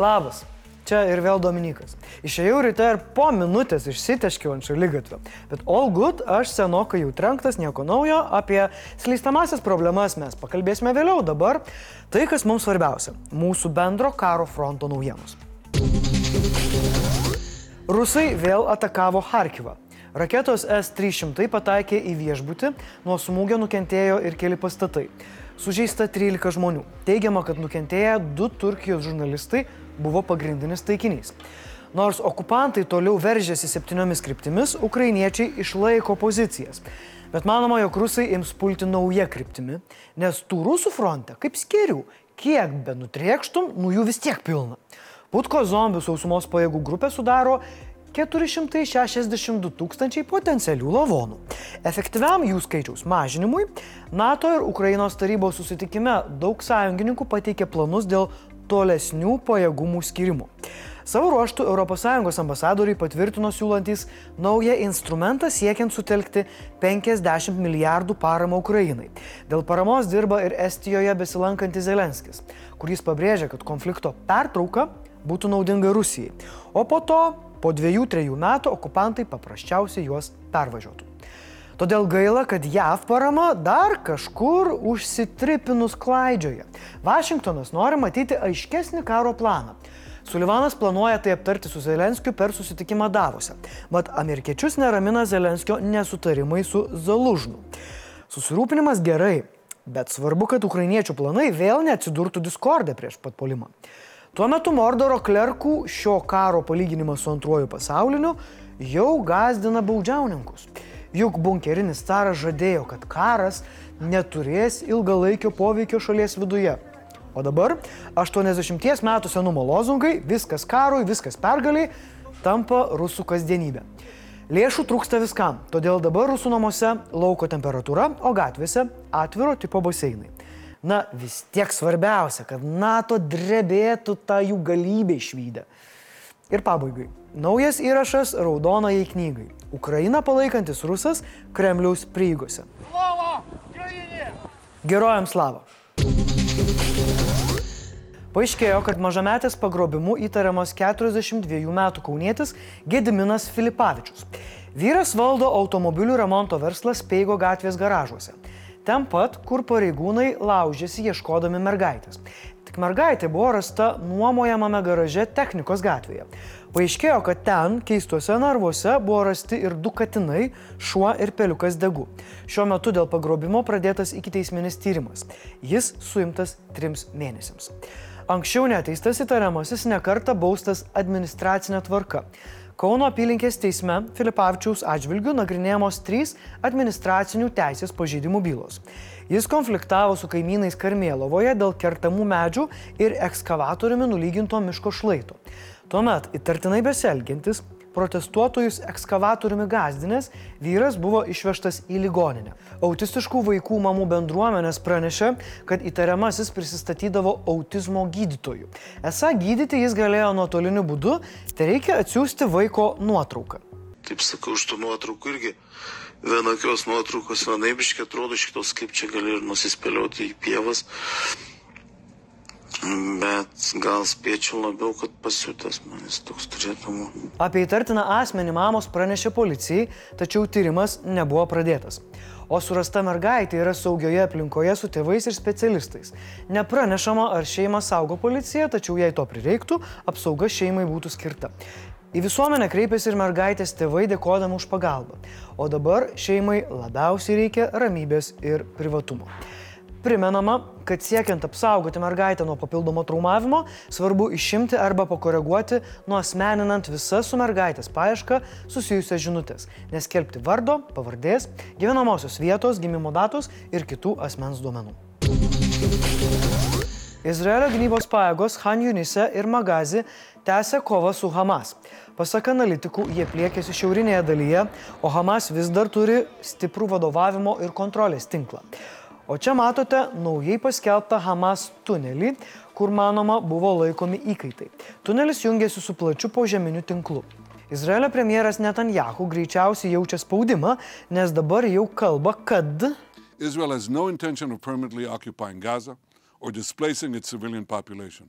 Labas, čia ir vėl Dominikas. Išėjau ryte ir po minutės išsiteškiau ant šalygatvio. Bet all good, aš senokai jau trenktas, nieko naujo, apie slystamasias problemas mes pakalbėsime vėliau. Dabar tai, kas mums svarbiausia - mūsų bendro karo fronto naujienos. Rusai vėl atakavo Harkivą. Raketos S-300 pataikė į viešbutį, nuo smūgio nukentėjo ir keli pastatai. Sužeista 13 žmonių. Teigiama, kad nukentėję du Turkijos žurnalistai buvo pagrindinis taikinys. Nors okupantai toliau veržėsi septyniomis kryptimis, ukrainiečiai išlaiko pozicijas. Bet manoma, jog rusai ims pulti naują kryptimį, nes tų rusų fronte, kaip skirių, kiek be nutriekštum, nu jų vis tiek pilna. Putko zombių sausumos pajėgų grupė sudaro 462 tūkstančiai potencialių lavonų. Efektyviam jų skaičiaus mažinimui NATO ir Ukrainos tarybos susitikime daug sąjungininkų pateikė planus dėl tolesnių pajėgumų skirimų. Savo ruoštų ES ambasadoriai patvirtino siūlantis naują instrumentą siekiant sutelkti 50 milijardų paramą Ukrainai. Dėl paramos dirba ir Estijoje besilankantis Zelenskis, kuris pabrėžia, kad konflikto pertrauka būtų naudinga Rusijai. O po to po dviejų, trejų metų okupantai paprasčiausiai juos pervažiuotų. Todėl gaila, kad JAV parama dar kažkur užsitripinus klaidžioje. Vašingtonas nori matyti aiškesnį karo planą. Sulivanas planuoja tai aptarti su Zelenskiu per susitikimą Davose, mat amerikiečius neramina Zelenskio nesutarimai su Zalužnu. Susirūpinimas gerai, bet svarbu, kad ukrainiečių planai vėl neatsidurtų diskordė prieš pat polimą. Tuo metu Mordoro klerkų šio karo palyginimas su antruoju pasauliniu jau gazdina baudžiauninkus. Juk bunkerinis caras žadėjo, kad karas neturės ilgalaikio poveikio šalies viduje. O dabar 80 metų senumo lozungai viskas karui, viskas pergaliai tampa rusų kasdienybė. Lėšų trūksta viskam, todėl dabar rusų namuose lauko temperatūra, o gatvėse atviro tipo baseinai. Na, vis tiek svarbiausia, kad NATO drebėtų tą jų galybę išvykę. Ir pabaigai. Naujas įrašas raudonai knygai. Ukraina palaikantis rusas Kremliaus prieigose. Gerojams slava. Paaiškėjo, kad mažametės pagrobimu įtariamas 42 metų kaunietis Gediminas Filipavičius. Vyras valdo automobilių remonto verslą Speigo gatvės garažuose ten pat, kur pareigūnai laužėsi ieškodami mergaitės. Tik mergaitė buvo rasta nuomojamame garaže technikos gatvėje. Paaiškėjo, kad ten keistuose narvuose buvo rasti ir du katinai, šuo ir peliukas degu. Šiuo metu dėl pagrobimo pradėtas ikiteisminis tyrimas. Jis suimtas trims mėnesiams. Anksčiau neteistas įtariamasis nekarta baustas administracinė tvarka. Kauno apylinkės teisme Filipavičiaus atžvilgių nagrinėjamos trys administracinių teisės pažeidimų bylos. Jis konfliktavo su kaimynais Karmėlovoje dėl kertamų medžių ir ekskavatoriumi nulyginto miško šlaito. Tuomet įtartinai besielgintis protestuotojus ekskavatoriumi gazdinės, vyras buvo išvežtas į ligoninę. Autistiškų vaikų mamų bendruomenės pranešė, kad įtariamasis prisistatydavo autizmo gydytoju. Esą gydyti jis galėjo nuotoliniu būdu, tai reikia atsiųsti vaiko nuotrauką. Taip sakau, iš tų nuotraukų irgi vienokios nuotraukos vienaibiškai atrodo, šitos kaip čia gali ir nusispėlioti į pievas bet gal spėčiau labiau, kad pasiutęs manis toks turėtų būti. Apie įtartiną asmenį mamos pranešė policijai, tačiau tyrimas nebuvo pradėtas. O surasta mergaitė yra saugioje aplinkoje su tėvais ir specialistais. Nepranešama, ar šeimą saugo policija, tačiau jei to prireiktų, apsauga šeimai būtų skirta. Į visuomenę kreipėsi ir mergaitės tėvai dėkodami už pagalbą. O dabar šeimai labiausiai reikia ramybės ir privatumo. Primenama, kad siekiant apsaugoti mergaitę nuo papildomo traumavimo, svarbu išimti arba pakoreguoti nuosmeninant visas su mergaitės paieška susijusias žinutės, neskelbti vardo, pavardės, gyvenamosios vietos, gimimo datos ir kitų asmens duomenų. Izraelio gynybos pajėgos Han Junise ir Magazi tęsia kovą su Hamas. Pasak analitikų, jie pliekėsi šiaurinėje dalyje, o Hamas vis dar turi stiprų vadovavimo ir kontrolės tinklą. O čia matote naujai paskelbtą Hamas tunelį, kur manoma buvo laikomi įkaitai. Tunelis jungiasi su plačiu požeminiu tinklu. Izraelio premjeras Netanjahu greičiausiai jaučia spaudimą, nes dabar jau kalba, kad Israel has no intention of permanently occupying Gaza or displacing its civilian population.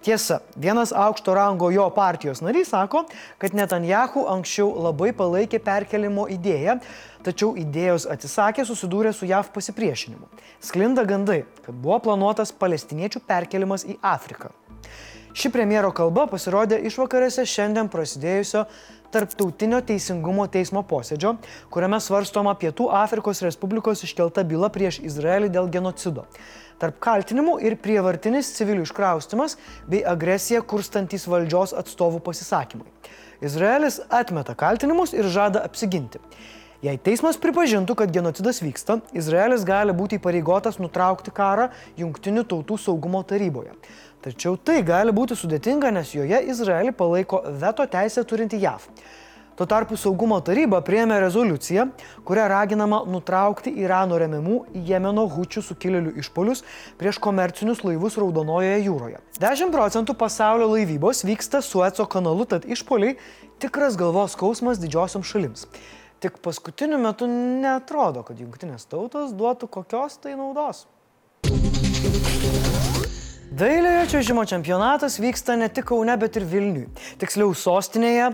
Tiesa, vienas aukšto rango jo partijos narys sako, kad Netanjahu anksčiau labai palaikė perkelimo idėją, tačiau idėjos atsisakė susidūrė su JAV pasipriešinimu. Sklinda gandai, kad buvo planuotas palestiniečių perkelimas į Afriką. Ši premjero kalba pasirodė išvakarėse šiandien prasidėjusio Tarptautinio teisingumo teismo posėdžio, kuriame svarstoma Pietų Afrikos Respublikos iškelta byla prieš Izraelį dėl genocido. Tarp kaltinimų ir prievartinis civilių iškraustimas bei agresija kurstantis valdžios atstovų pasisakymai. Izraelis atmeta kaltinimus ir žada apsiginti. Jei teismas pripažintų, kad genocidas vyksta, Izraelis gali būti įpareigotas nutraukti karą Junktinių tautų saugumo taryboje. Tačiau tai gali būti sudėtinga, nes joje Izraelį palaiko veto teisę turinti JAV. Tuo tarpu saugumo taryba priėmė rezoliuciją, kuria raginama nutraukti Irano remiamų Jemeno hučių sukilėlių išpolius prieš komercinius laivus Raudonojoje jūroje. 10 procentų pasaulio laivybos vyksta Sueco kanalu, tad išpoliai tikras galvos skausmas didžiosioms šalims. Tik paskutiniu metu netrodo, kad jungtinės tautos duotų kokios tai naudos. Dailiojo čiažimo čempionatas vyksta ne tik Kaune, bet ir Vilniui. Tiksliau, sostinėje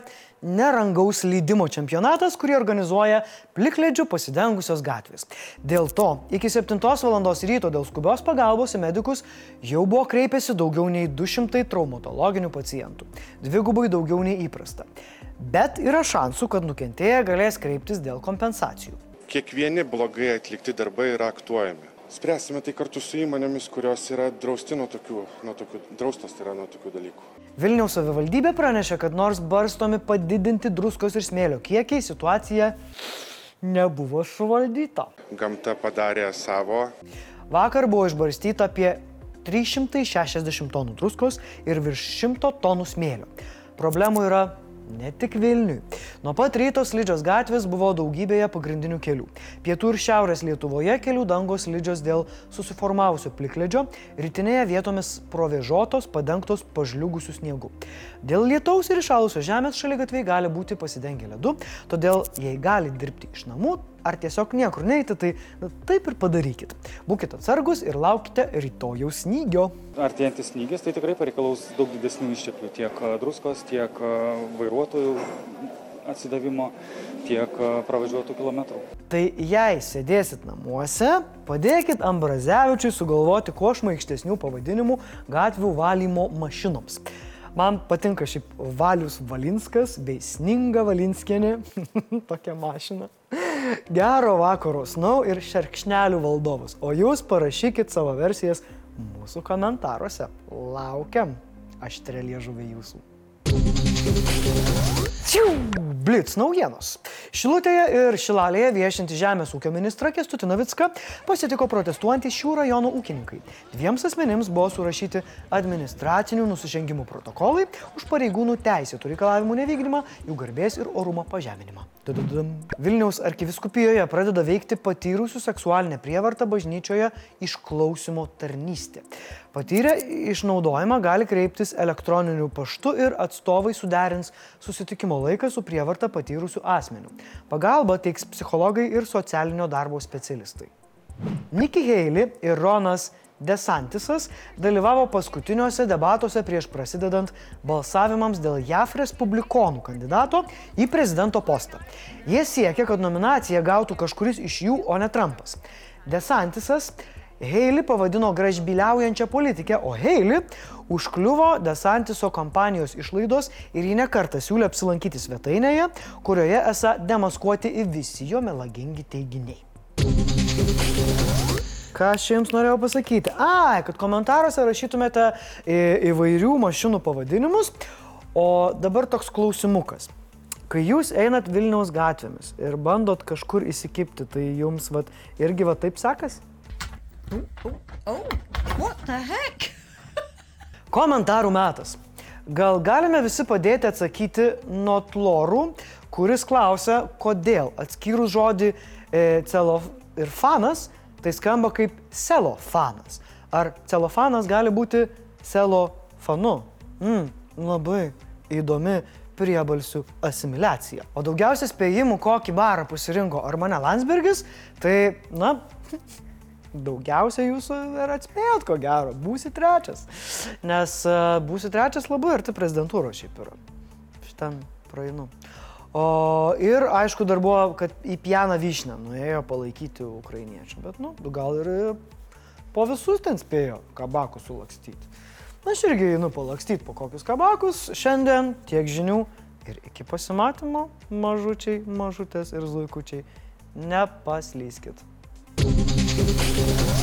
nerangaus leidimo čempionatas, kurį organizuoja plikledžių pasidengusios gatvės. Dėl to iki 7 val. ryto dėl skubios pagalbos į medikus jau buvo kreipėsi daugiau nei 200 traumatologinių pacientų. Dvigubai daugiau nei įprasta. Bet yra šansų, kad nukentėję galės kreiptis dėl kompensacijų. Kiekvieni blogai atlikti darbai yra aktuojami. Spręsime tai kartu su įmonėmis, kurios yra drausti nuo tokių, nuo tokių, draustos tai yra nuo tokių dalykų. Vilniaus savivaldybė pranešė, kad nors barstomi padidinti druskos ir smėlio kiekiai, situacija nebuvo suvaldyta. Gamta padarė savo. Vakar buvo išbarstyta apie 360 tonų druskos ir virš 100 tonų smėlio. Problemų yra ne tik Vilniui. Nuo pat ryto slidžios gatvės buvo daugybėje pagrindinių kelių. Pietų ir šiaurės Lietuvoje kelių dangos slidžios dėl susiformavusio plikledžio, rytinėje vietomis provėžotos, padengtos pažliugusių sniegų. Dėl lietaus ir išalusios žemės šaligatviai gali būti pasidengę ledu, todėl jei gali dirbti iš namų, ar tiesiog niekur neiti, tai na, taip ir padarykit. Būkite atsargus ir laukite rytojaus snygio. Artėjantis snygis tai tikrai pareikalaus daug didesnių išteklių tiek a, druskos, tiek a, vairuotojų atsidavimo, tiek a, pravažiuotų kilometrų. Tai jei sėdėsit namuose, padėkit Ambrazevičiui sugalvoti kuo šmaikštesnių pavadinimų gatvių valymo mašinoms. Man patinka šiaip Valius Valinskas bei Sninga Valinskienė, tokia mašina. Gero vakaro snau ir šerkšnelių valdovus. O jūs parašykit savo versijas mūsų komentaruose. Laukiam aštrelė žuvė jūsų. Ciu, Blitz naujienos. Šilutėje ir Šilalėje viešinti žemės ūkio ministrą Kestutį Navicką pasitiko protestuojantys šių rajonų ūkininkai. Dviems asmenims buvo surašyti administracinių nusižengimų protokolai už pareigūnų teisėtų reikalavimų nevykdymą, jų garbės ir orumo pažeminimą. Dadadam. Vilniaus arkiviskupijoje pradeda veikti patyrusių seksualinę prievartą bažnyčioje išklausimo tarnystė. Patyrę išnaudojimą gali kreiptis elektroniniu paštu ir atstovai suderins susitikimo laiką su prievartą patyrusiu asmeniu. Pagalba teiks psichologai ir socialinio darbo specialistai. Nikki Haley ir Ronas Desantisas dalyvavo paskutiniuose debatuose prieš prasidedant balsavimams dėl JAF respublikonų kandidato į prezidento postą. Jie siekia, kad nominaciją gautų kažkuris iš jų, o ne Trumpas. Desantisas Heili pavadino gražbiliaujančią politikę, o Heili užkliuvo Desantiso kampanijos išlaidos ir jį nekartą siūlė apsilankyti svetainėje, kurioje esą demaskuoti visi jo melagingi teiginiai. Ką aš jums norėjau pasakyti? Ai, kad komentaruose rašytumėte į, įvairių mašinų pavadinimus, o dabar toks klausimukas. Kai jūs einat Vilniaus gatvėmis ir bandot kažkur įsikipti, tai jums vat, irgi va taip sekasi? Oh, what the heck? Komentarų metas. Gal galime visi padėti atsakyti notlorų, kuris klausia, kodėl atskyrus žodį e, celo ir fanas, tai skamba kaip celofanas. Ar celofanas gali būti celofanu? Mm, labai įdomi priebalsių asimiliacija. O daugiausia spėjimų, kokį barą pasirinko Armane Landsbergis, tai, na, daugiausia jūsų ir atspėjot, ko gero, būsi trečias. Nes uh, būsi trečias labai arti prezidentūros šiaip yra. Šitam praeinu. O, ir aišku, dar buvo, kad į pieną vyšnę nuėjo palaikyti ukrainiečių. Bet, nu, gal ir po visus ten spėjo kabakus sulakstyti. Na, aš irgi einu palakstyti po kokius kabakus. Šiandien tiek žinių ir iki pasimatymo, mažučiai, mažutės ir zuikučiai. Nepaslyskit. Thank you.